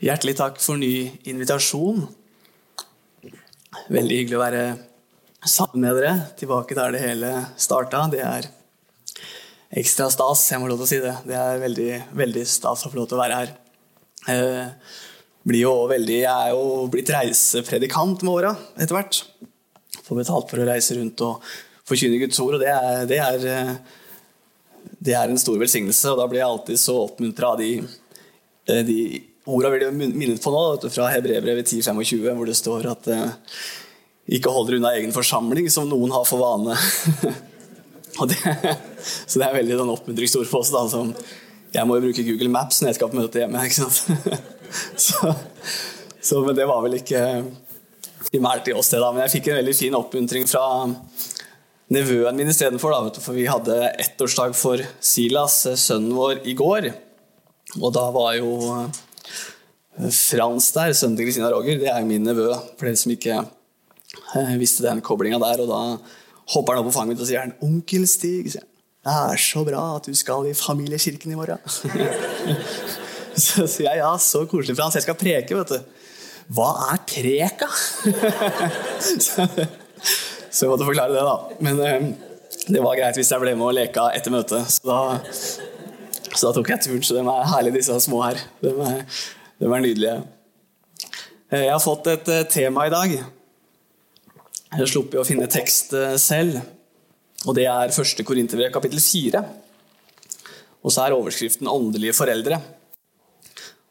Hjertelig takk for ny invitasjon. Veldig hyggelig å være sammen med dere. Tilbake der det hele starta. Det er ekstra stas, jeg må lov til å si det. Det er veldig, veldig stas å få lov til å være her. Eh, veldig, jeg er jo blitt reisepredikant med åra etter hvert. Får betalt for å reise rundt og forkynne Guds ord, og det er, det er, eh, det er en stor velsignelse. Og da blir jeg alltid så oppmuntra av de, eh, de orda vil jeg minnet på nå, fra Hebrevbrevet 10.25, hvor det står at eh, ikke holder unna egen forsamling, som noen har for vane. det, så det er veldig sånn oppmuntringsord for oss. Da, som, jeg må jo bruke Google Maps når jeg skal på møte hjemme. ikke sant? så, så, men det var vel ikke primært i oss, det. da, Men jeg fikk en veldig fin oppmuntring fra nevøen min istedenfor. For vi hadde ettårsdag for Silas, sønnen vår, i går. Og da var jo Frans der, sønnen til Kristina Roger, det er min nevø. For dere som ikke eh, visste den koblinga der. Og da hopper han opp på fanget mitt og sier han, 'Onkel Stig, det er så bra at du skal i familiekirken i morgen'. så sier jeg ja, så koselig, Frans. Jeg skal preke, vet du. Hva er preka? så, så jeg måtte forklare det, da. Men um, det var greit hvis jeg ble med og leka etter møtet. Så da, så da tok jeg turen. Så de er herlige, disse små her. De er, det var nydelige. Eh, jeg har fått et eh, tema i dag. Jeg slipper å finne tekst eh, selv. Og det er 1. Korinterbrev kapittel 4. Og så er overskriften 'Åndelige foreldre'.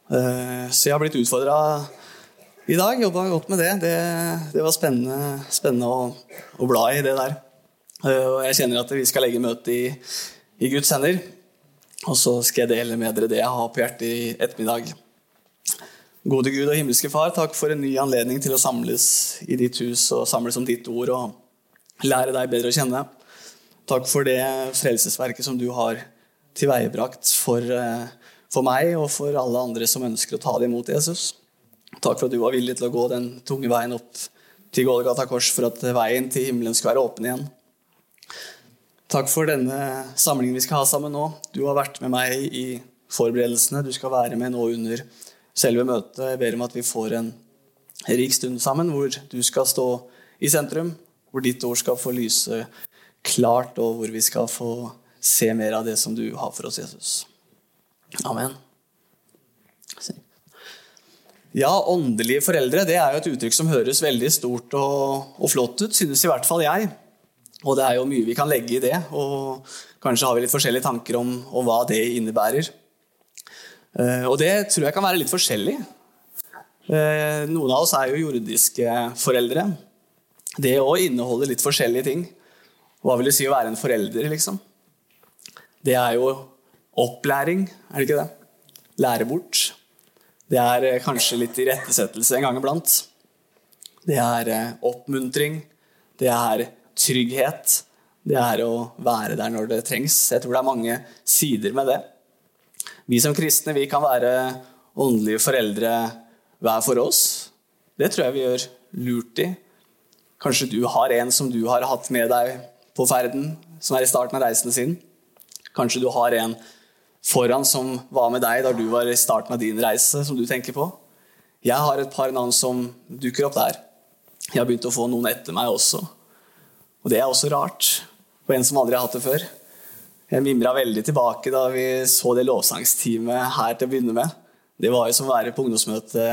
Så jeg har blitt utfordra i dag. Jobba godt med det. Det, det var spennende, spennende å, å, bla i det der. Og jeg kjenner at vi skal legge møtet i, i Guds hender. Og så skal jeg dele med dere det jeg har på hjertet i ettermiddag. Gode Gud og himmelske Far, takk for en ny anledning til å samles i ditt hus og samles om ditt ord og lære deg bedre å kjenne. Takk for det frelsesverket som du har tilveiebrakt for, eh, for meg og for alle andre som ønsker å ta det imot Jesus. Takk for at du var villig til å gå den tunge veien opp til Golgata kors for at veien til himmelen skal være åpen igjen. Takk for denne samlingen vi skal ha sammen nå. Du har vært med meg i forberedelsene. Du skal være med nå under selve møtet. Jeg ber om at vi får en rik stund sammen hvor du skal stå i sentrum, hvor ditt ord skal få lyse klart, og hvor vi skal få se mer av det som du har for oss, Jesus. Amen. Ja, åndelige foreldre det er jo et uttrykk som høres veldig stort og, og, flott ut, synes i hvert fall jeg. Og det er jo mye vi kan legge i det, og kanskje har vi litt forskjellige tanker om, om hva det innebærer. Eh, og det tror jeg kan være litt forskjellig. Eh, noen av oss er jo jordiske foreldre. Det òg inneholder litt forskjellige ting. Hva vil det si å være en forelder, liksom? Det er jo opplæring, er det ikke det? Lære bort. Det er eh, kanskje litt irettesettelse en gang iblant. Det er oppmuntring. Det er trygghet. Det er å være der når det trengs. Jeg tror det er mange sider med det. Vi som kristne vi kan være åndelige foreldre hver for oss. Det tror jeg vi gjør lurt i. Kanskje du har en som du har hatt med deg på ferden, som er i starten av reisen sin. Kanskje du har en foran som var med deg da du var i starten av din reise, som du tenker på. Jeg har et par navn som dukker opp der. Jeg har begynt å få noen etter meg også. Og det er også rart for en som aldri har hatt det før. Jeg mimra veldig tilbake da vi så det lovsangsteamet her til å begynne med. Det var jo som å være på ungdomsmøte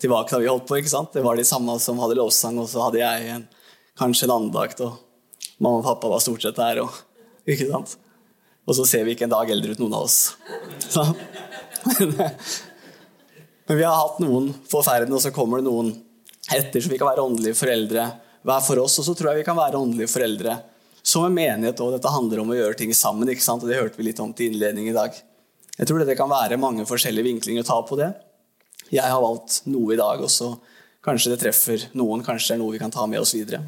tilbake da vi holdt på. ikke sant? Det var de samme som hadde lovsang, og så hadde jeg en, kanskje en andakt. Og mamma og pappa var stort sett der. Og, ikke sant? og så ser vi ikke en dag eldre ut, noen av oss. Så. Men, vi har hatt noen forferdende, ferden, og så kommer det noen etter, så vi kan være åndelige foreldre hver for oss. Og så tror jeg vi kan være åndelige foreldre som en menighet òg. Dette handler om å gjøre ting sammen. ikke sant? Og Det hørte vi litt om til innledning i dag. Jeg tror det kan være mange forskjellige vinklinger å ta på det. Jeg har valgt noe i dag, og så kanskje det treffer noen. Kanskje det er noe vi kan ta med oss videre.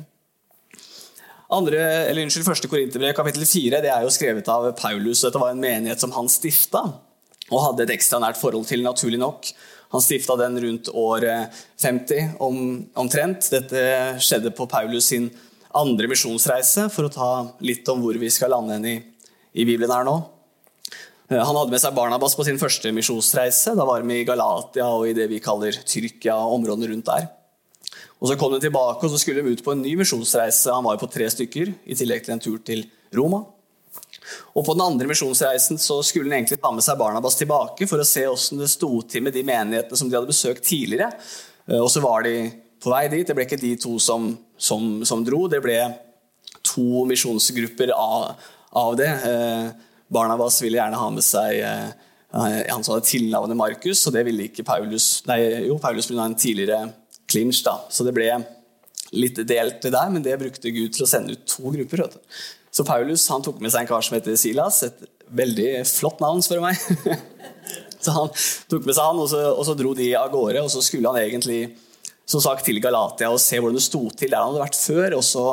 Andre, eller unnskyld, Første Korinterbrev, kapittel 4, det er jo skrevet av Paulus. Dette var en menighet som han stifta, og hadde et ekstra nært forhold til, naturlig nok. Han stifta den rundt år 50 om, omtrent. Dette skjedde på Paulus sin andre misjonsreise, for å ta litt om hvor vi skal lande hen i, i, Bibelen her nå. Eh, han hadde med seg Barnabas på sin første misjonsreise. Da var de i Galatia og i det vi kaller Tyrkia, områdene rundt der. Og Så kom de tilbake og så skulle de ut på en ny misjonsreise. Han var jo på tre stykker, i tillegg til en tur til Roma. Og På den andre misjonsreisen så skulle han egentlig ta med seg Barnabas tilbake for å se hvordan det sto til med de menighetene som de hadde besøkt tidligere. Eh, og så var de på vei dit. Det ble ikke de to som, som, som dro, det ble to misjonsgrupper av, av det. Eh, Barnabas ville gjerne ha med seg eh, han som hadde tilnavnet Markus, og det ville ikke Paulus. Nei, jo, Paulus ville ha en tidligere clinch. da. Så det ble litt delt der, men det brukte Gud til å sende ut to grupper. Så Paulus han tok med seg en kar som heter Silas. Et veldig flott navn, spør du meg. så han tok med seg han, og så, og så, dro de av gårde. Og så skulle han egentlig som sagt, til Galatia og se hvordan det sto til der han hadde vært før. Og så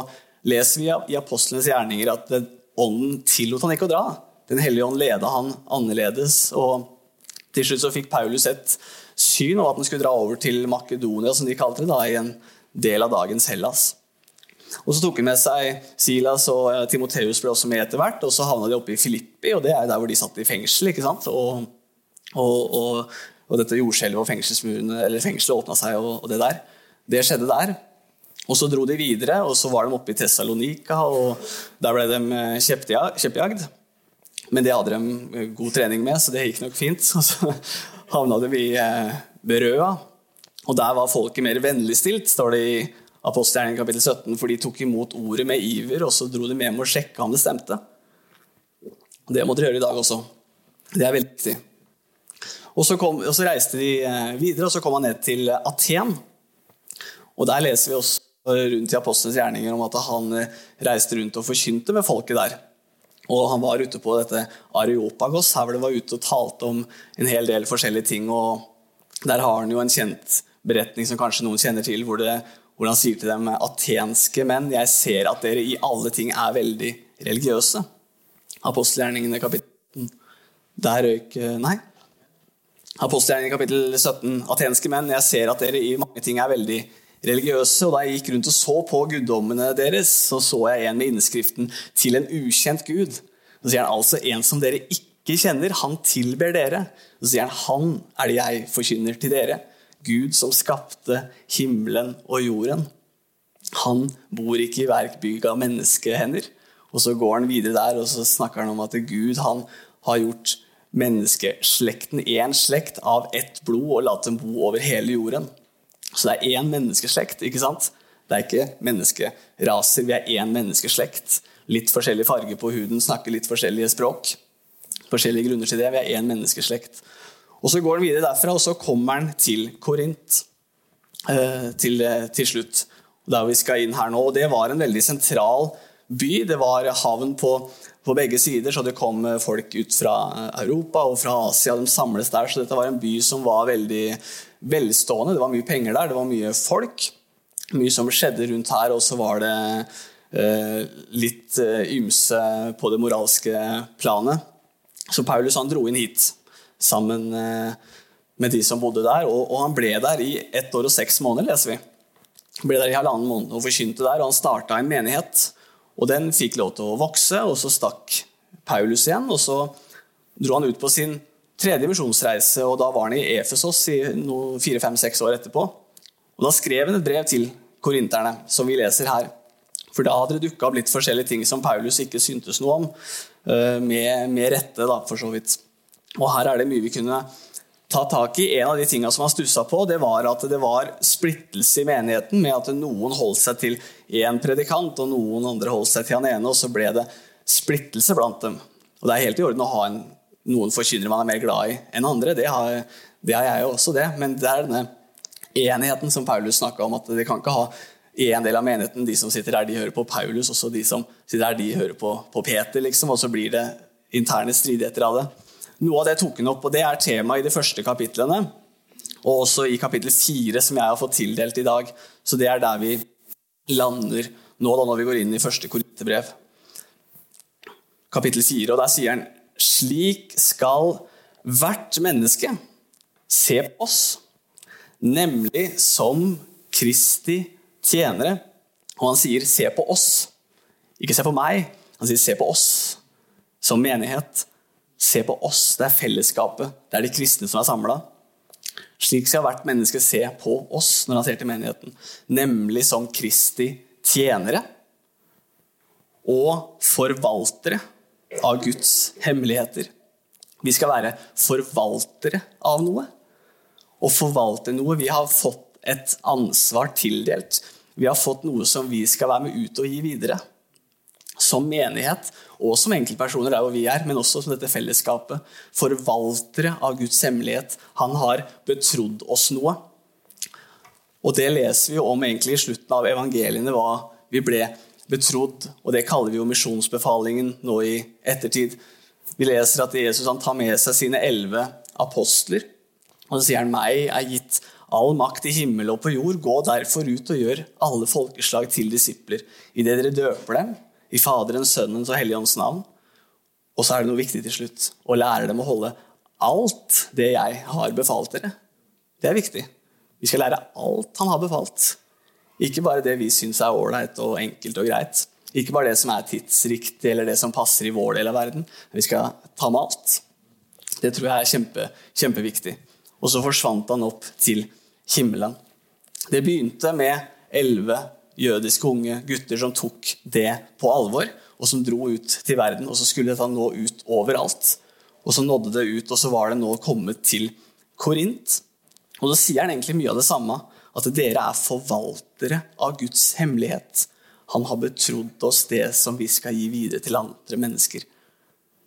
leser vi i apostlenes gjerninger at ånden tillot han ikke å dra. Den hellige ånd leda han annerledes. og Til slutt så fikk Paulus et syn om at han skulle dra over til Makedonia, som de kalte det, da, i en del av dagens Hellas. Og Så tok han med seg Silas og eh, Timoteus ble også med etter hvert. Og så havna de oppe i Filippi, og det er der hvor de satt i fengsel. ikke sant? Og, og, og, og dette jordskjelvet og fengselsmurene, eller fengselet åpna seg, og, det der. Det skjedde der. Og Så dro de videre, og så var de oppe i Tessalonika, og der ble de eh, kjeppjagd. Men det hadde de eh, god trening med, så det gikk nok fint. Og så havna de i eh, Berøa, og der var folket mer vennligstilt, står det i Apostelgjerningen kapittel 17, for de tok imot ordet med iver, og så dro de med og sjekka om det stemte. Det må dere gjøre i dag også. Det er veldig viktig. Og så, kom, og så, reiste de eh, videre, og så kom han ned til Aten. Og Der leser vi også rundt i Apostelens gjerninger om at han reiste rundt og forkynte med folket der. Og han var ute på dette Areopagos, her hvor det var ute og talte om en hel del forskjellige ting. og Der har han jo en kjent beretning som kanskje noen kjenner til, hvor, det, hvor han sier til dem atenske menn, jeg ser at dere i alle ting er veldig religiøse. Apostelgjerningene kapittel Der røyk Nei. Apostelgjerningene kapittel 17. Atenske menn, jeg ser at dere i mange ting er veldig religiøse og da jeg gikk rundt og så på guddommene deres, så så jeg en med innskriften 'Til en ukjent Gud'. Så sier han altså 'En som dere ikke kjenner, han tilber dere'. Så sier han 'Han er det jeg forkynner til dere'. Gud som skapte himmelen og jorden. Han bor ikke i verkbygg av menneskehender. Og så går han videre der og så snakker han om at Gud han har gjort menneskeslekten én slekt av ett blod og latt dem bo over hele jorden. Så det er én menneskeslekt. ikke sant? Det er ikke menneskeraser, vi er én menneskeslekt. Litt forskjellig farge på huden, snakker litt forskjellige språk. Forskjellige grunner til det. Vi er én menneskeslekt. Og Så går han videre derfra, og så kommer han til Korint eh, til, eh, til, slutt. Der vi skal inn her nå. Og Det var en veldig sentral by. Det var havn på, på begge sider, så det kom folk ut fra Europa og fra Asia. De samles der, så dette var en by som var veldig velstående. Det var mye penger der, det var mye folk. Mye som skjedde rundt her, og så var det eh, litt eh, ymse på det moralske planet. Så Paulus han dro inn hit sammen eh, med de som bodde der, og, og, han ble der i ett år og seks måneder, leser vi. Han ble der i halvannen måned og forkynte der, og han starta en menighet. Og den fikk lov til å vokse, og så stakk Paulus igjen, og så dro han ut på sin tredje misjonsreise, og da var han i Efesos i fire-fem-seks år etterpå. Og Da skrev han et brev til korinterne, som vi leser her. For da hadde det dukka opp litt forskjellige ting som Paulus ikke syntes noe om. Eh, med, med rette, da, for så vidt. Og her er det mye vi kunne ta tak i. En av de tingene som han stussa på, det var at det var splittelse i menigheten, med at noen holdt seg til én predikant, og noen andre holdt seg til han ene, og så ble det splittelse blant dem. Og Det er helt i orden å ha en noen forkynnere man er mer glad i enn andre. Det har, det har jeg jo også, det. Men det er denne enheten som Paulus snakka om. At det kan ikke ha en del av menigheten, de som sitter her, de hører på Paulus, og så de som sitter her, de hører på, på Peter, liksom, og så blir det interne stridigheter av det. Noe av det tok han opp, og det er tema i de første kapitlene. Og også i kapittel fire, som jeg har fått tildelt i dag. Så det er der vi lander nå, da, når vi går inn i første korinterbrev. Kapittel fire, og der sier han slik skal hvert menneske se på oss, nemlig som Kristi tjenere. Og han sier 'se på oss', ikke se på meg. Han sier 'se på oss' som menighet. Se på oss. Det er fellesskapet. Det er de kristne som er samla. Slik skal hvert menneske se på oss når han ser til menigheten, nemlig som Kristi tjenere og forvaltere av Guds hemmeligheter. Vi skal være forvaltere av noe. Å forvalte noe Vi har fått et ansvar tildelt. Vi har fått noe som vi skal være med ut og gi videre. Som menighet og som enkeltpersoner der hvor vi er, men også som dette fellesskapet. Forvaltere av Guds hemmelighet. Han har betrodd oss noe. Og det leser vi om egentlig i slutten av evangeliene, hva vi ble betrodd. Og det kaller vi jo misjonsbefalingen nå i ettertid. Vi leser at Jesus tar med seg sine elleve apostler. Og så sier han meg er gitt all makt i himmel og på jord. Gå derfor ut og gjør alle folkeslag til disipler. Idet dere døper dem i Faderens, Sønnens og Helligåndens navn. Og så er det noe viktig til slutt. Å lære dem å holde alt det jeg har befalt dere. Det er viktig. Vi skal lære alt han har befalt. Ikke bare det vi syns er ålreit og enkelt og greit. Ikke bare det som er tidsriktig eller det som passer i vår del av verden. Vi skal ta med alt. Det tror jeg er kjempe, kjempeviktig. Og så forsvant han opp til himmelen. Det begynte med elleve jødiske unge gutter som tok det på alvor, og som dro ut til verden. Og så skulle dette nå ut overalt. Og så nådde det ut, og så var det nå kommet til Korint. Og så sier han egentlig mye av det samme, at dere er forvaltere av Guds hemmelighet. Han har betrodd oss det som vi skal gi videre til andre mennesker.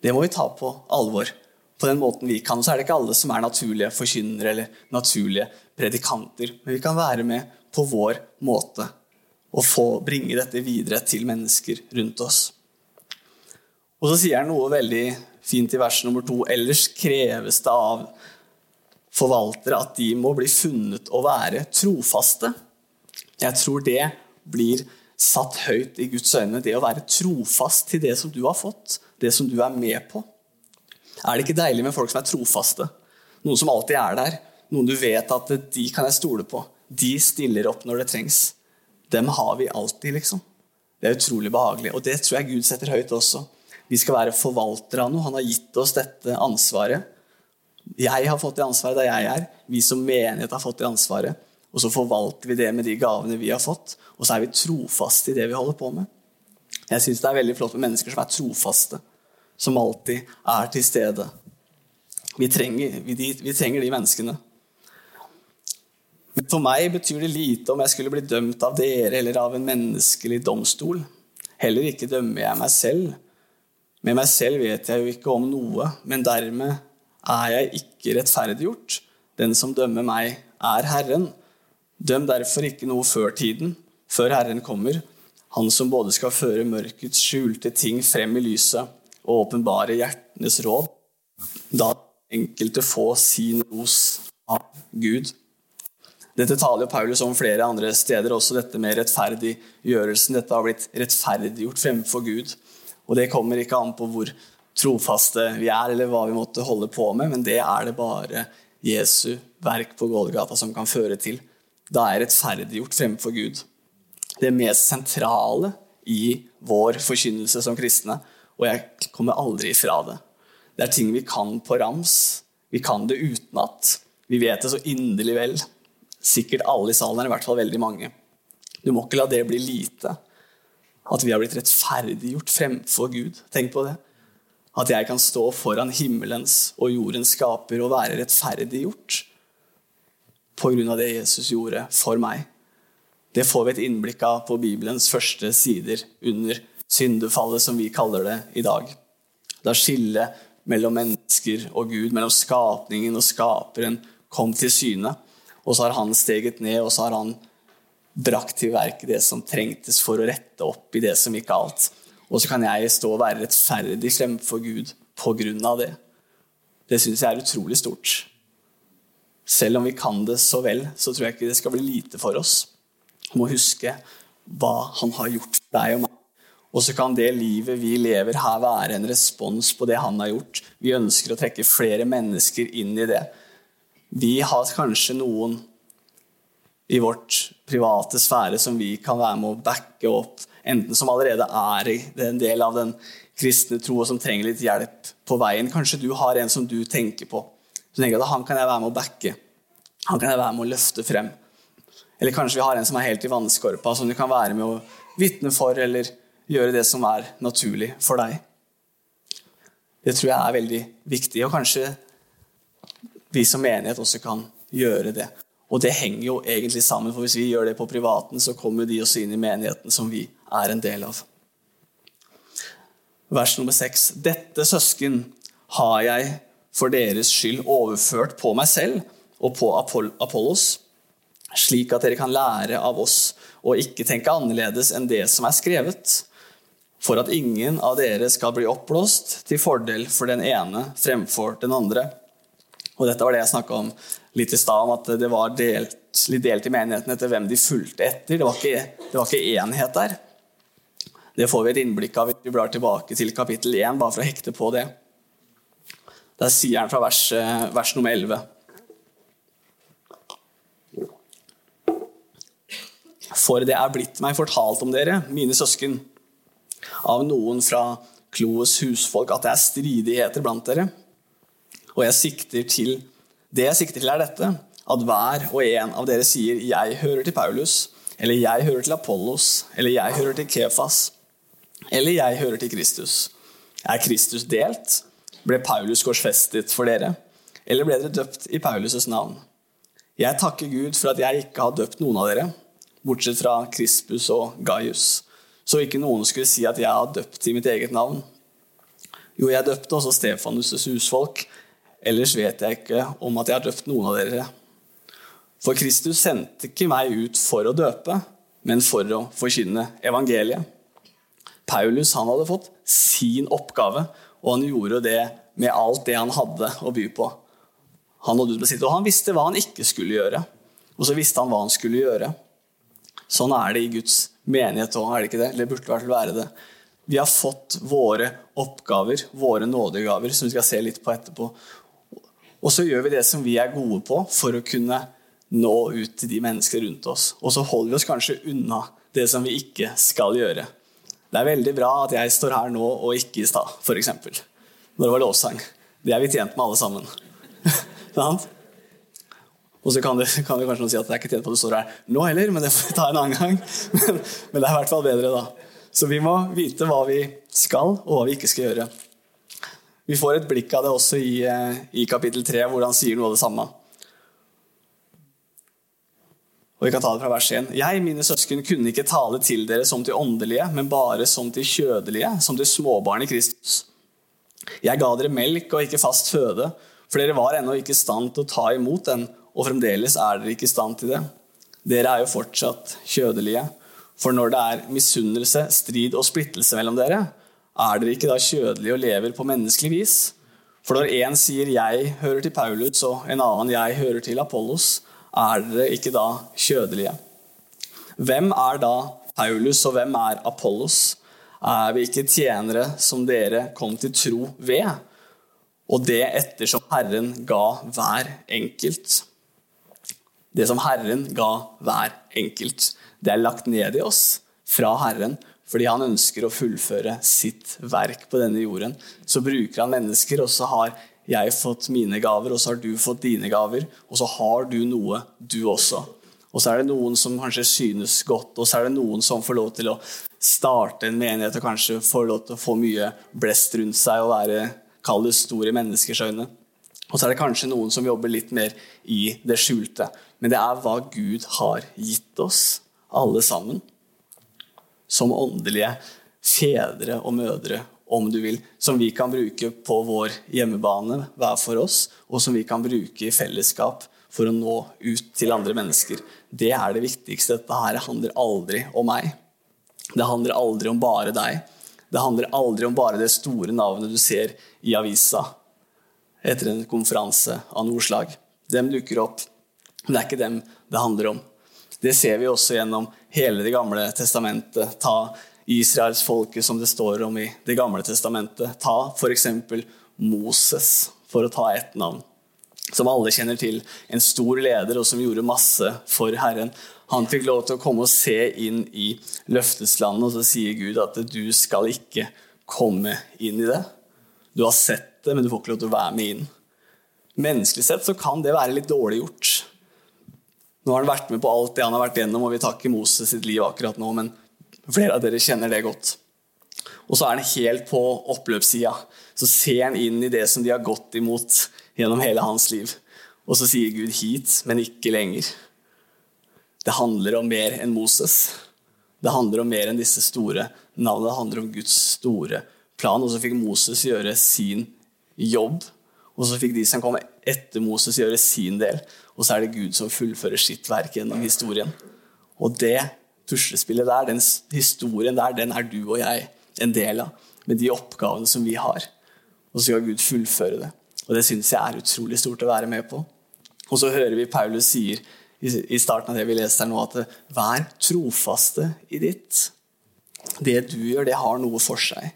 Det må vi ta på alvor på den måten vi kan. Så er det ikke alle som er naturlige forkynnere eller naturlige predikanter. Men vi kan være med på vår måte og få bringe dette videre til mennesker rundt oss. Og så sier han noe veldig fint i vers nummer to. Ellers kreves det av forvaltere at de må bli funnet å være trofaste. Jeg tror det blir satt høyt i Guds øyne, det å være trofast til det som du har fått, det som du er med på. Er det ikke deilig med folk som er trofaste? Noen som alltid er der. Noen du vet at de kan jeg stole på. De stiller opp når det trengs. Dem har vi alltid, liksom. Det er utrolig behagelig. Og det tror jeg Gud setter høyt også. Vi skal være forvaltere av noe. Han har gitt oss dette ansvaret. Jeg har fått det ansvaret der jeg er. Vi som menighet har fått det ansvaret. Og så forvalter vi det med de gavene vi har fått. Og så er vi trofaste i det vi holder på med. Jeg syns det er veldig flott med mennesker som er trofaste som alltid er til stede. Vi trenger, vi, vi trenger de menneskene. Men for meg betyr det lite om jeg skulle bli dømt av dere eller av en menneskelig domstol. Heller ikke dømmer jeg meg selv. Med meg selv vet jeg jo ikke om noe, men dermed er jeg ikke rettferdiggjort. Den som dømmer meg, er Herren. Døm derfor ikke noe før tiden, før Herren kommer, Han som både skal føre mørkets skjulte ting frem i lyset, og åpenbare hjertenes råd. Da enkelte få sin ros av Gud. Dette taler jo Paulus om flere andre steder, også dette med rettferdiggjørelsen. Dette har blitt rettferdiggjort fremfor Gud. Og det kommer ikke an på hvor trofaste vi er, eller hva vi måtte holde på med, men det er det bare Jesu verk på Gålgata som kan føre til. Da er rettferdiggjort fremfor Gud. Det mest sentrale i vår forkynnelse som kristne og jeg kommer aldri ifra det. Det er ting vi kan på rams. Vi kan det utenat. Vi vet det så inderlig vel. Sikkert alle i salen er i hvert fall veldig mange. Du må ikke la det bli lite. At vi har blitt rettferdiggjort fremfor Gud. Tenk på det. At jeg kan stå foran himmelens og jordens skaper og være rettferdiggjort på grunn av det Jesus gjorde for meg. Det får vi et innblikk av på Bibelens første sider under syndefallet, som vi kaller det i dag. Da skillet mellom mennesker og Gud, mellom skapningen og skaperen, kom til syne. Og så har han steget ned, og så har han brakt til verket det som trengtes for å rette opp i det som gikk galt. Og så kan jeg stå og være rettferdig fremfor Gud på grunn av det. Det syns jeg er utrolig stort. Selv om vi kan det så vel, så tror jeg ikke det skal bli lite for oss. Vi må huske hva han har gjort for deg og meg. Og så kan det livet vi lever her, være en respons på det han har gjort. Vi ønsker å trekke flere mennesker inn i det. Vi har kanskje noen i vårt private sfære som vi kan være med å backe opp, enten som allerede er en del av den kristne tro, som trenger litt hjelp på veien. Kanskje du har en som du tenker på. Så tenker at Han kan jeg være med å backe. Han kan jeg være med å løfte frem. Eller kanskje vi har en som er helt i vannskorpa, som du kan være med å vitne for, eller gjøre det som er naturlig for deg. Det tror jeg er veldig viktig, og kanskje vi som menighet også kan gjøre det. Og det henger jo egentlig sammen, for hvis vi gjør det på privaten, så kommer de også inn i menigheten som vi er en del av. Vers nummer seks. Dette søsken har jeg for deres skyld overført på meg selv og på Apollos, slik at dere kan lære av oss og ikke tenke annerledes enn det som er skrevet, for at ingen av dere skal bli oppblåst til fordel for den ene fremfor den andre. Og dette var det jeg snakka om litt i stad, om at det var delt, litt delt i menigheten etter hvem de fulgte etter. Det var, ikke, det var ikke enhet der. Det får vi et innblikk av hvis vi blar tilbake til kapittel 1, bare for å hekte på det. Der sier han fra vers, vers nummer 11. For det er blitt meg fortalt om dere, mine søsken, av noen fra Kloes husfolk, at det er stridigheter blant dere. Og jeg sikter til, det jeg sikter til, er dette, at hver og en av dere sier 'jeg hører til Paulus', eller 'jeg hører til Apollos', eller 'jeg hører til Kefas', eller 'jeg hører til Kristus'. Er Kristus delt? Ble Paulus korsfestet for dere? Eller ble dere døpt i Paulus' navn? Jeg takker Gud for at jeg ikke har døpt noen av dere, bortsett fra Krispus og Gaius, så ikke noen skulle si at jeg har døpt i mitt eget navn. Jo, jeg døpte også Stefanus' husfolk, Ellers vet jeg ikke om at jeg har døpt noen av dere. For Kristus sendte ikke meg ut for å døpe, men for å forkynne evangeliet. Paulus han hadde fått sin oppgave, og han gjorde det med alt det han hadde å by på. Han hadde sitt, og han visste hva han ikke skulle gjøre. Og så visste han hva han skulle gjøre. Sånn er det i Guds menighet òg, er det ikke det? Eller burde i hvert fall være det. Vi har fått våre oppgaver, våre nådegaver, som vi skal se litt på etterpå. Og så gjør vi det som vi er gode på, for å kunne nå ut til de menneskene rundt oss. Og så holder vi oss kanskje unna det som vi ikke skal gjøre. Det er veldig bra at jeg står her nå og ikke i stad, f.eks. Når det var lovsang. Det er vi tjent med alle sammen. og så kan, det, kan det kanskje noen si at det er ikke tjent på at du står her nå heller, men det får vi ta en annen gang. Men, det er i hvert fall bedre, da. Så vi må vite hva vi skal, og hva vi ikke skal gjøre. Vi får et blikk av det også i, eh, i kapittel 3, hvor han sier noe av det samme. Og Vi kan ta det fra vers 1. Jeg, mine søsken, kunne ikke tale til dere som til åndelige, men bare som til kjødelige, som til småbarn i Kristus. Jeg ga dere melk og ikke fast føde, for dere var ennå ikke i stand til å ta imot den, og fremdeles er dere ikke i stand til det. Dere er jo fortsatt kjødelige. For når det er misunnelse, strid og splittelse mellom dere, er dere ikke da kjødelige og lever på menneskelig vis? For når én sier 'jeg hører til Paulus', og en annen 'jeg hører til Apollos', er dere ikke da kjødelige? Hvem er da Paulus, og hvem er Apollos? Er vi ikke tjenere som dere kom til tro ved? Og det ettersom Herren ga hver enkelt. Det som Herren ga hver enkelt. Det er lagt ned i oss fra Herren fordi han ønsker å fullføre sitt verk på denne jorden. Så bruker han mennesker, og så har jeg fått mine gaver, og så har du fått dine gaver. Og så har du noe, du også. Og så er det noen som kanskje synes godt, og så er det noen som får lov til å starte en menighet og kanskje får lov til å få mye blest rundt seg og være kall det stor i menneskers øyne. Og så er det kanskje noen som jobber litt mer i det skjulte. Men det er hva Gud har gitt oss, alle sammen som åndelige fedre og mødre, om du vil, som vi kan bruke på vår hjemmebane hver for oss, og som vi kan bruke i fellesskap for å nå ut til andre mennesker. Det er det viktigste. Dette her handler aldri om meg. Det handler aldri om bare deg. Det handler aldri om bare det store navnet du ser i avisa etter en konferanse av noe slag. Dem dukker opp, men det er ikke dem det handler om. Det ser vi også gjennom hele Det gamle testamentet. Ta israelsfolket som det står om i Det gamle testamentet. Ta f.eks. Moses, for å ta ett navn. Som alle kjenner til. En stor leder og som gjorde masse for Herren. Han fikk lov til å komme og se inn i løfteslandet, og så sier Gud at du skal ikke komme inn i det. Du har sett det, men du får ikke lov til å være med inn. Menneskelig sett så kan det være litt dårlig gjort. Nå har han vært med på alt det han har vært gjennom, og vi takker Moses sitt liv akkurat nå, men flere av dere kjenner det godt. Og så er han helt på oppløpssida. Så ser han inn i det som de har gått imot gjennom hele hans liv. Og så sier Gud 'hit, men ikke lenger'. Det handler om mer enn Moses. Det handler om mer enn disse store navnene. Det handler om Guds store plan. Og så fikk Moses gjøre sin jobb. Og så fikk de som kom etter Moses, gjøre sin del. Og så er det Gud som fullfører sitt verk gjennom historien. Og det puslespillet der, den historien der, den er du og jeg en del av. Med de oppgavene som vi har. Og så skal Gud fullføre det. Og det syns jeg er utrolig stort å være med på. Og så hører vi Paulus sier i starten av det vi leser her nå, at vær trofaste i ditt. Det du gjør, det har noe for seg.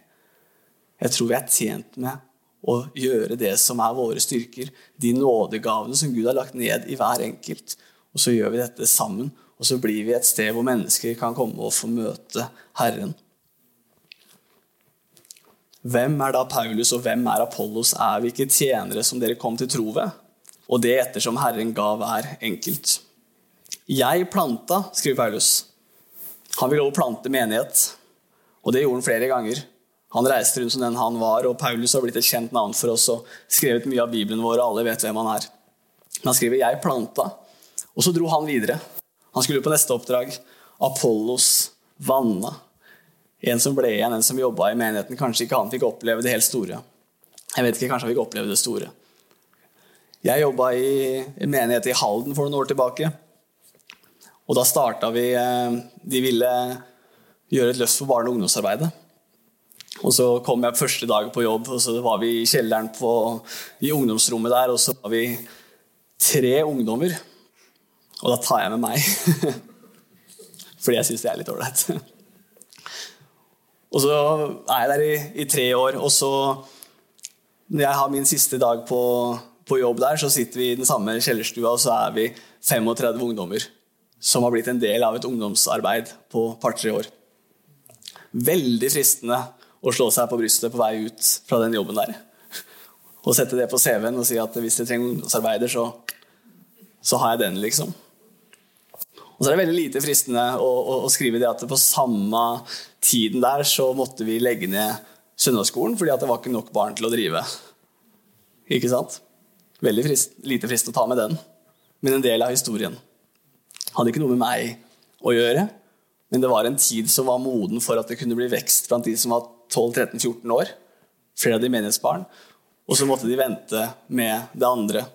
Jeg tror vi er tjent med å gjøre det som er våre styrker. De nådegavene som Gud har lagt ned i hver enkelt. Og så gjør vi dette sammen. Og så blir vi et sted hvor mennesker kan komme og få møte Herren. Hvem er da Paulus, og hvem er Apollos? Er vi ikke tjenere som dere kom til tro ved? Og det ettersom Herren ga hver enkelt. Jeg planta, skriver Paulus. Han ville plante menighet. Og det gjorde han flere ganger. Han reiste rundt som den han var, og Paulus har blitt et kjent navn for oss og skrevet mye av Bibelen vår, og alle vet hvem han er. Men han skriver 'jeg planta', og så dro han videre. Han skulle på neste oppdrag. Apollos vanna. En som ble igjen, en som jobba i menigheten. Kanskje ikke han fikk oppleve det helt store. Jeg vet ikke, Kanskje han fikk oppleve det store. Jeg jobba i en menighet i Halden for noen år tilbake. Og da starta vi eh, De ville gjøre et løft for barne- og ungdomsarbeidet. Og så kom jeg første dag på jobb, og så var vi i kjelleren på, i ungdomsrommet der, og så var vi tre ungdommer. Og da tar jeg med meg. Fordi jeg syns det er litt ålreit. Og så er jeg der i, i, tre år, og så Når jeg har min siste dag på, på, jobb der, så sitter vi i den samme kjellerstua, og så er vi 35 ungdommer som har blitt en del av et ungdomsarbeid på par-tre år. Veldig fristende å slå seg på brystet på vei ut fra den jobben der. Og sette det på CV-en og si at hvis dere trenger ungdomsarbeider, så, så har jeg den, liksom. Og så er det veldig lite fristende å, å, å, skrive det at på samme tiden der så måtte vi legge ned søndagsskolen fordi det var ikke nok barn til å drive. Ikke sant? Veldig frist, lite frist å ta med den. Men en del av historien. Hadde ikke noe med meg å gjøre, men det var en tid som var moden for at det kunne bli vekst blant de som var 12-13-14 år. Flere av de menighetsbarn. Og så måtte de vente med det andre.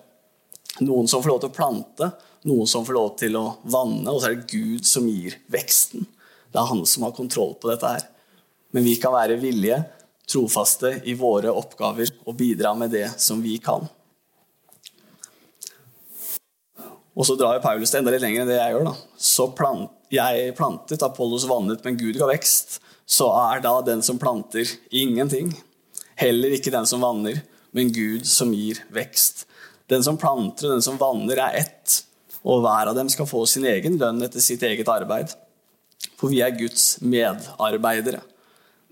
Noen som får lov til å plante, noen som får lov til å vanne, og så er det Gud som gir veksten. Det er han som har kontroll på dette her. Men vi kan være villige, trofaste i våre oppgaver og bidra med det som vi kan. Og så drar Paulus det enda litt lenger enn det jeg gjør. da. Så plant, jeg plantet, Apollos vannet, men Gud ga vekst. Så er da den som planter, ingenting. Heller ikke den som vanner, men Gud som gir vekst. Den som planter og den som vanner, er ett og hver av dem skal få sin egen lønn etter sitt eget arbeid. For vi er Guds medarbeidere.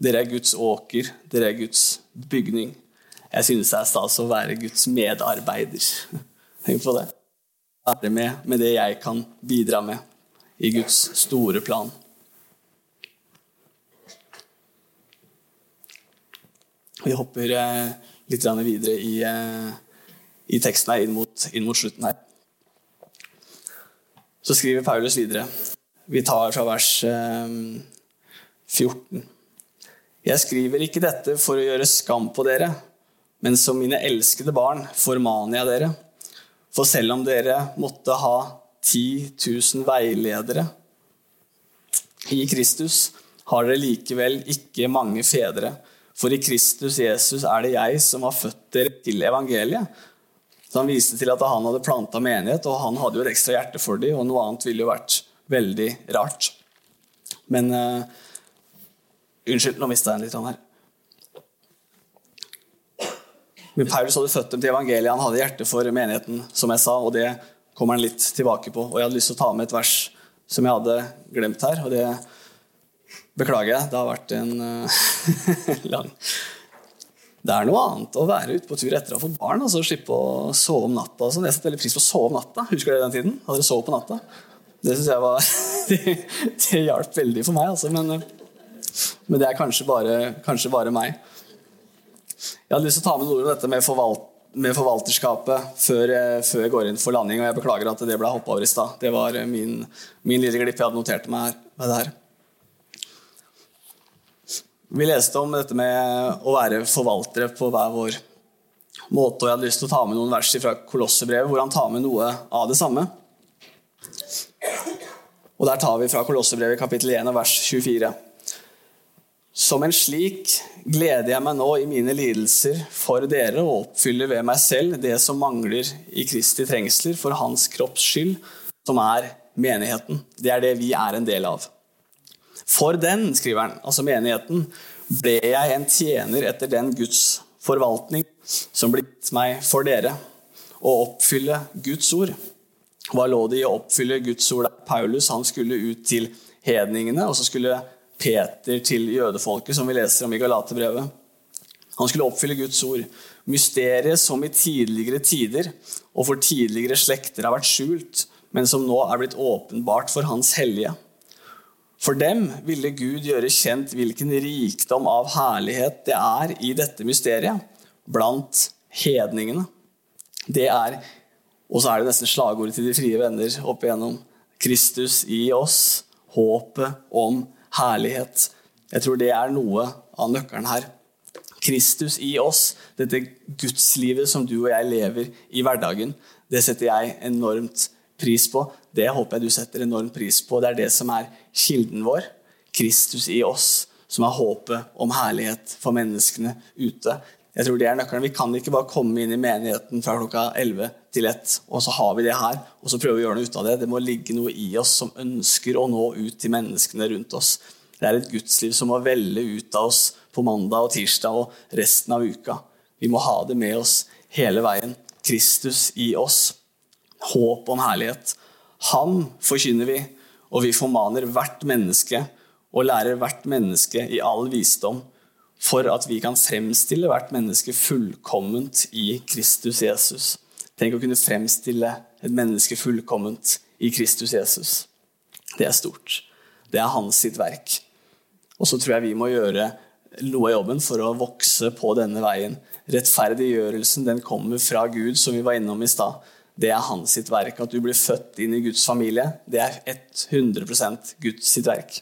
Dere er Guds åker, dere er Guds bygning. Jeg synes det er stas å være Guds medarbeider. Tenk på det. Være med med det jeg kan bidra med i Guds store plan. Vi hopper eh, litt videre i, eh, i teksten her inn mot, inn mot slutten her. Så skriver Paulus videre. Vi tar fra vers 14. Eh, jeg skriver ikke dette for å gjøre skam på dere, men som mine elskede barn formaner jeg dere. For selv om dere måtte ha 10 000 veiledere i Kristus, har dere likevel ikke mange fedre. For i Kristus Jesus er det jeg som har født dere til evangeliet, så han viste til at han hadde planta menighet, og han hadde jo et ekstra hjerte for dem, og noe annet ville jo vært veldig rart. Men uh, Unnskyld, nå mista jeg en litt sånn her. Men Paulus hadde født dem til evangeliet. Han hadde hjerte for menigheten, som jeg sa, og det kommer han litt tilbake på. Og jeg hadde lyst til å ta med et vers som jeg hadde glemt her. og det beklager. Det har vært en uh, lang Det er noe annet å være ute på tur etter å ha fått barn. Altså Slippe å sove om natta. Altså. Jeg setter veldig pris på å sove om natta. Husker dere den tiden? Hadde dere sovet på natta? Det synes jeg var det, det hjalp veldig for meg, altså. Men, men det er kanskje bare, kanskje bare, meg. Jeg hadde lyst til å ta med noe om dette med, forvalt, med forvalterskapet før, før, jeg går inn for landing, og jeg beklager at det ble hoppa over i stad. Det var min, min lille glipp jeg hadde notert meg her, med det her. Vi leste om dette med å være forvaltere på hver vår måte, og jeg hadde lyst til å ta med noen vers fra Kolossebrevet hvor han tar med noe av det samme. Og Der tar vi fra Kolossebrevet kapittel 1 vers 24. Som en slik gleder jeg meg nå i mine lidelser for dere og oppfyller ved meg selv det som mangler i Kristi trengsler for hans kropps skyld, som er menigheten. Det er det vi er en del av. For den, skriver han, altså menigheten, ble jeg en tjener etter den Guds forvaltning som ble gitt meg for dere, å oppfylle Guds ord. Hva lå det i å oppfylle Guds ord? Paulus han skulle ut til hedningene, og så skulle Peter til jødefolket, som vi leser om i Galaterbrevet. Han skulle oppfylle Guds ord. Mysteriet som i tidligere tider og for tidligere slekter har vært skjult, men som nå er blitt åpenbart for Hans hellige. For dem ville Gud gjøre kjent hvilken rikdom av herlighet det er i dette mysteriet blant hedningene. Det er og så er det nesten slagordet til de frie venner opp igjennom. Kristus i oss, håpet om herlighet. Jeg tror det er noe av nøkkelen her. Kristus i oss, dette gudslivet som du og jeg lever i hverdagen, det setter jeg enormt pris på. Det håper jeg du setter enormt pris på. Det er det som er kilden vår. Kristus i oss, som er håpet om herlighet for menneskene ute. Jeg tror det er nøkkelen. Vi kan ikke bare komme inn i menigheten fra klokka 11 til 1, og så har vi det her, og så prøver vi å gjøre noe ut av det. Det må ligge noe i oss som ønsker å nå ut til menneskene rundt oss. Det er et gudsliv som må velle ut av oss på mandag og tirsdag og resten av uka. Vi må ha det med oss hele veien. Kristus i oss. Håp om herlighet. Han forkynner vi, og vi formaner hvert menneske og lærer hvert menneske i all visdom for at vi kan fremstille hvert menneske fullkomment i Kristus Jesus. Tenk å kunne fremstille et menneske fullkomment i Kristus Jesus. Det er stort. Det er hans sitt verk. Og så tror jeg vi må gjøre noe av jobben for å vokse på denne veien. Rettferdiggjørelsen den kommer fra Gud, som vi var innom i stad. Det er hans sitt verk. At du blir født inn i Guds familie, det er 100% Guds sitt verk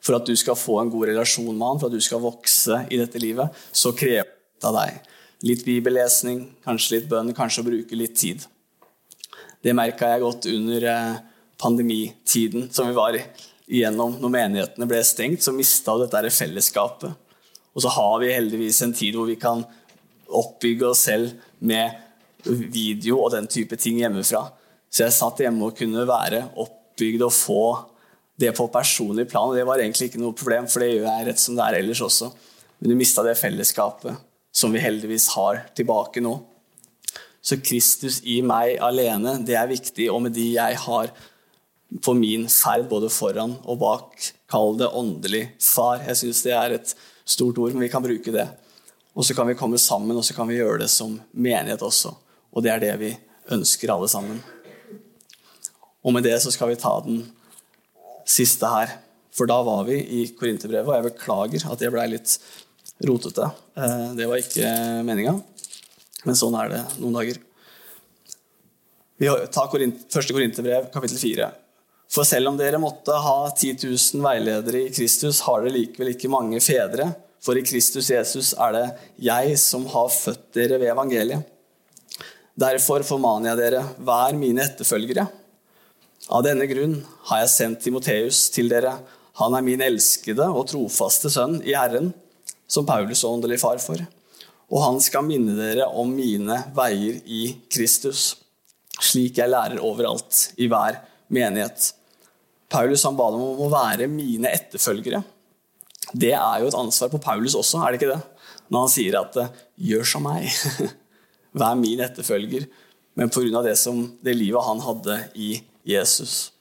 for at du skal få en god relasjon med han, for at du skal vokse i dette livet, så krever det av deg litt bibellesning, kanskje litt bønn, kanskje å bruke litt tid. Det merka jeg godt under eh, pandemitiden som vi var igjennom. Når menighetene ble stengt, så mista dette fellesskapet. Og så har vi heldigvis en tid hvor vi kan oppbygge oss selv med video og den type ting hjemmefra. Så jeg satt hjemme og kunne være oppbygd og få det på personlig plan. og Det var egentlig ikke noe problem, for det gjør jeg rett som det er ellers også. Men du mista det fellesskapet som vi heldigvis har tilbake nå. Så Kristus i meg alene, det er viktig. Og med de jeg har på min ferd, både foran og bak, kall det åndelig far. Jeg syns det er et stort ord, men vi kan bruke det. Og så kan vi komme sammen, og så kan vi gjøre det som menighet også. Og det er det vi ønsker, alle sammen. Og med det så skal vi ta den siste her. For da var vi i Korinterbrevet, og jeg beklager at det blei litt rotete. Eh, det var ikke meninga, men sånn er det noen dager. Vi tar første Korinterbrev, kapittel 4. For selv om dere måtte ha 10 000 veiledere i Kristus, har dere likevel ikke mange fedre. For i Kristus Jesus er det jeg som har født dere ved evangeliet. Derfor formaner jeg dere, vær mine etterfølgere av denne grunn har jeg sendt Timoteus til dere. Han er min elskede og trofaste sønn i Herren, som Paulus er åndelig far for. Og han skal minne dere om mine veier i Kristus, slik jeg lærer overalt i hver menighet. Paulus han ba dem om å være mine etterfølgere. Det er jo et ansvar på Paulus også, er det ikke det? Når han sier at 'gjør som meg', vær min etterfølger. Men pga. Det, det livet han hadde i Jesus.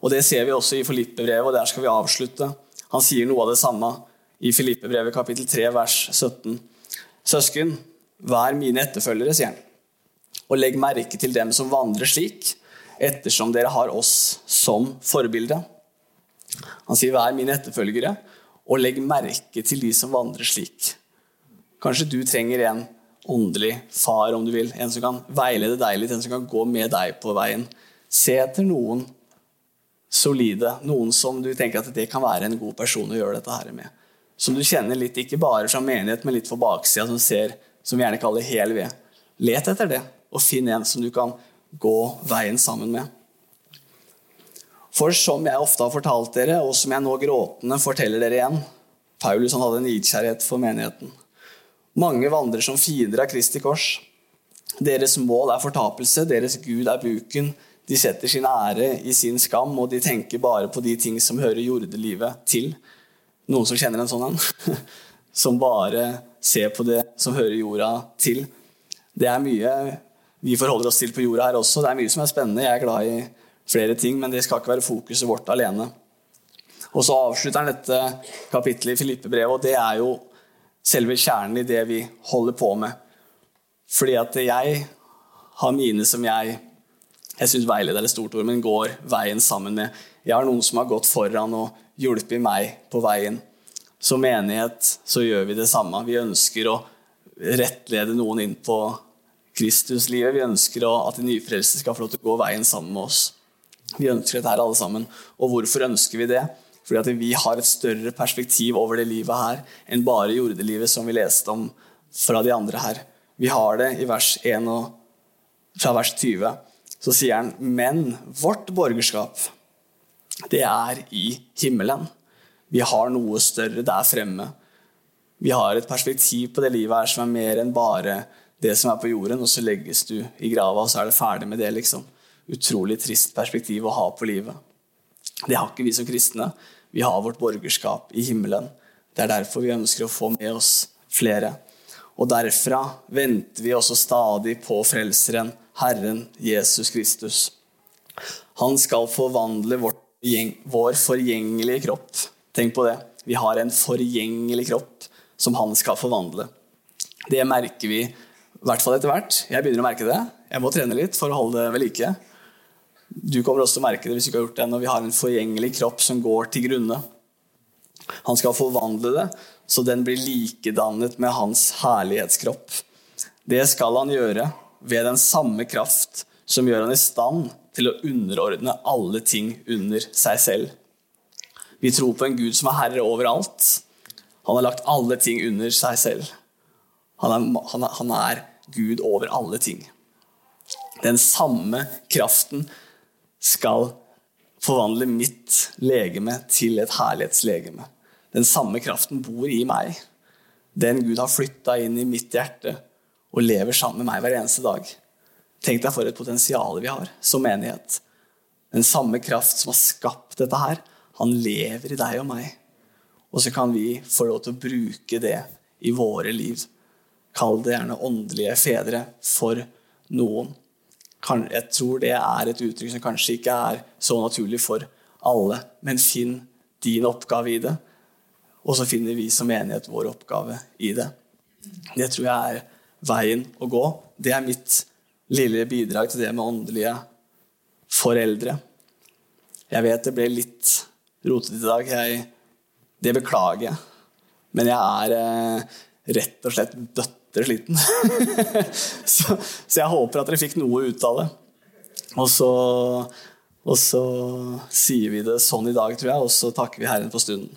Og Det ser vi også i Filippe-brevet, og der skal vi avslutte. Han sier noe av det samme i Filippe-brevet kapittel 3, vers 17. Søsken, vær mine etterfølgere, sier han, og legg merke til dem som vandrer slik, ettersom dere har oss som forbilde. Han sier, vær mine etterfølgere, og legg merke til de som vandrer slik. Kanskje du trenger en åndelig far, om du vil. En som kan veilede deg litt, en som kan gå med deg på veien. Se etter noen solide, noen som du tenker at det kan være en god person å gjøre dette her med. Som du kjenner litt, ikke bare fra menighet, men litt for baksida, som ser, som vi gjerne kaller hel ved. Let etter det, og finn en som du kan gå veien sammen med. For som jeg ofte har fortalt dere, og som jeg nå gråtende forteller dere igjen Paulus han hadde en nidkjærhet for menigheten. Mange vandrer som fiender av Kristi kors. Deres mål er fortapelse, deres Gud er buken. De setter sin ære i sin skam, og de tenker bare på de ting som hører jordelivet til. Noen som kjenner en sånn en? Som bare ser på det som hører jorda til. Det er mye vi forholder oss til på jorda her også. Det er mye som er spennende. Jeg er glad i flere ting, men det skal ikke være fokuset vårt alene. Og så avslutter han dette kapittelet i Filippe-brevet, og det er jo selve kjernen i det vi holder på med. Fordi at jeg har mine som jeg Jeg syns veileder er et stort ord, men går veien sammen med. Jeg har noen som har gått foran og hjulpet meg på veien. Som menighet så gjør vi det samme. Vi ønsker å rettlede noen inn på Kristuslivet. Vi ønsker at de nyfrelste skal få lov til å gå veien sammen med oss. Vi ønsker dette her alle sammen. Og hvorfor ønsker vi det? Fordi at vi har et større perspektiv over det livet her enn bare jordelivet som vi leste om fra de andre her. Vi har det i vers 1 og fra vers 20. Så sier han, men vårt borgerskap, det er i himmelen. Vi har noe større der fremme. Vi har et perspektiv på det livet her som er mer enn bare det som er på jorden, og så legges du i grava, og så er det ferdig med det. liksom utrolig trist perspektiv å ha på livet. Det har ikke vi som kristne. Vi har vårt borgerskap i himmelen. Det er derfor vi ønsker å få med oss flere. Og derfra venter vi også stadig på Frelseren, Herren Jesus Kristus. Han skal forvandle vår forgjengelige kropp. Tenk på det. Vi har en forgjengelig kropp som han skal forvandle. Det merker vi i hvert fall etter hvert. Jeg begynner å merke det. Jeg må trene litt for å holde det ved like. Du kommer også til å merke det hvis du ikke har gjort det ennå. vi har en forgjengelig kropp som går til grunne. Han skal forvandle det så den blir likedannet med hans herlighetskropp. Det skal han gjøre ved den samme kraft som gjør han i stand til å underordne alle ting under seg selv. Vi tror på en Gud som er herre overalt. Han har lagt alle ting under seg selv. Han er, han han er Gud over alle ting. Den samme kraften skal forvandle mitt legeme til et herlighetslegeme. Den samme kraften bor i meg. Den Gud har flytta inn i mitt hjerte og lever sammen med meg hver eneste dag. Tenk deg for et potensial vi har som menighet. Den samme kraft som har skapt dette her, han lever i deg og meg. Og så kan vi få lov til å bruke det i våre liv. Kall det gjerne åndelige fedre for noen. Jeg tror det er et uttrykk som kanskje ikke er så naturlig for alle. Men finn din oppgave i det, og så finner vi som menighet vår oppgave i det. Det tror jeg er veien å gå. Det er mitt lille bidrag til det med åndelige foreldre. Jeg vet det ble litt rotete i dag. Jeg, det beklager jeg. Men jeg er eh, rett og slett dødt sliten. så, så, jeg håper at dere fikk noe ut av det. Og så, og så sier vi det sånn i dag, tror jeg, og så takker vi Herren for stunden.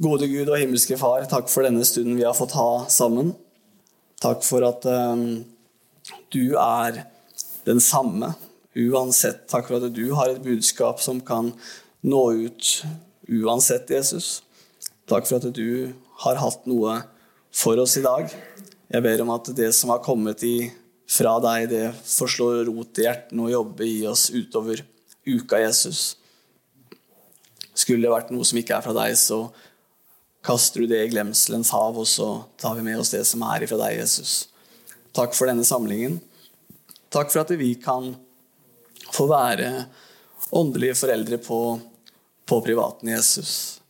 Gode Gud og himmelske Far, takk for denne stunden vi har fått ha sammen. Takk for at um, du er den samme uansett. Takk for at du har et budskap som kan nå ut uansett, Jesus. Takk for at du har hatt noe for oss i dag. Jeg ber om at det som har kommet i, fra deg, det får slå rot i hjertene og jobbe i oss utover uka, Jesus. Skulle det vært noe som ikke er fra deg, så kaster du det i glemselens hav, og så tar vi med oss det som er ifra deg, Jesus. Takk for denne samlingen. Takk for at vi kan få være åndelige foreldre på, på privaten Jesus.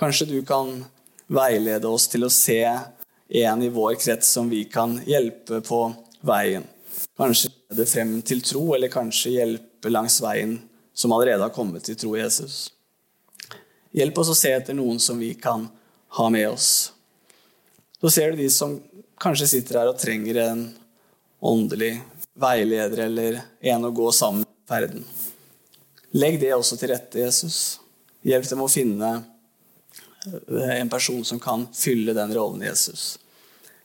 Kanskje du kan veilede oss til å se en i vår krets som vi kan hjelpe på veien. Kanskje lede frem til tro, eller kanskje hjelpe langs veien som allerede har kommet til tro i Jesus. Hjelp oss å se etter noen som vi kan ha med oss. Så ser du de som kanskje sitter her og trenger en åndelig veileder eller en å gå sammen med ferden. Legg det også til rette, Jesus. Hjelp dem å finne en person som kan fylle den rollen, Jesus.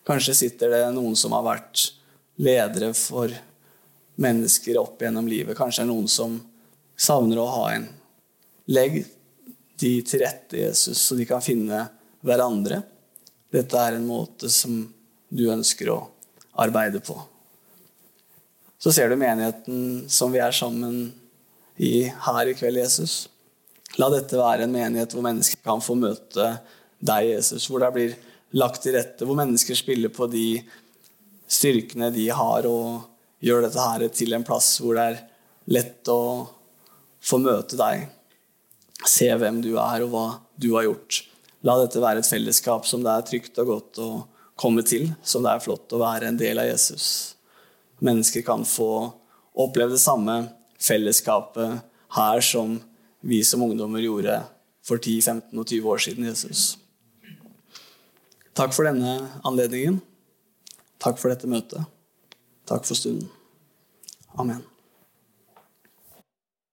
Kanskje sitter det noen som har vært ledere for mennesker opp gjennom livet. Kanskje det er noen som savner å ha en. Legg de til rette, Jesus, så de kan finne hverandre. Dette er en måte som du ønsker å arbeide på. Så ser du menigheten som vi er sammen i her i kveld, Jesus. La dette være en menighet hvor mennesker kan få møte deg, Jesus. Hvor det blir lagt til rette, hvor mennesker spiller på de styrkene de har, og gjør dette her til en plass hvor det er lett å få møte deg. Se hvem du er, og hva du har gjort. La dette være et fellesskap som det er trygt og godt å komme til, som det er flott å være en del av Jesus. Mennesker kan få oppleve det samme fellesskapet her som vi som ungdommer gjorde for 10, 15 og 20 år siden Jesus. Takk for denne anledningen. Takk for dette møtet. Takk for stunden. Amen.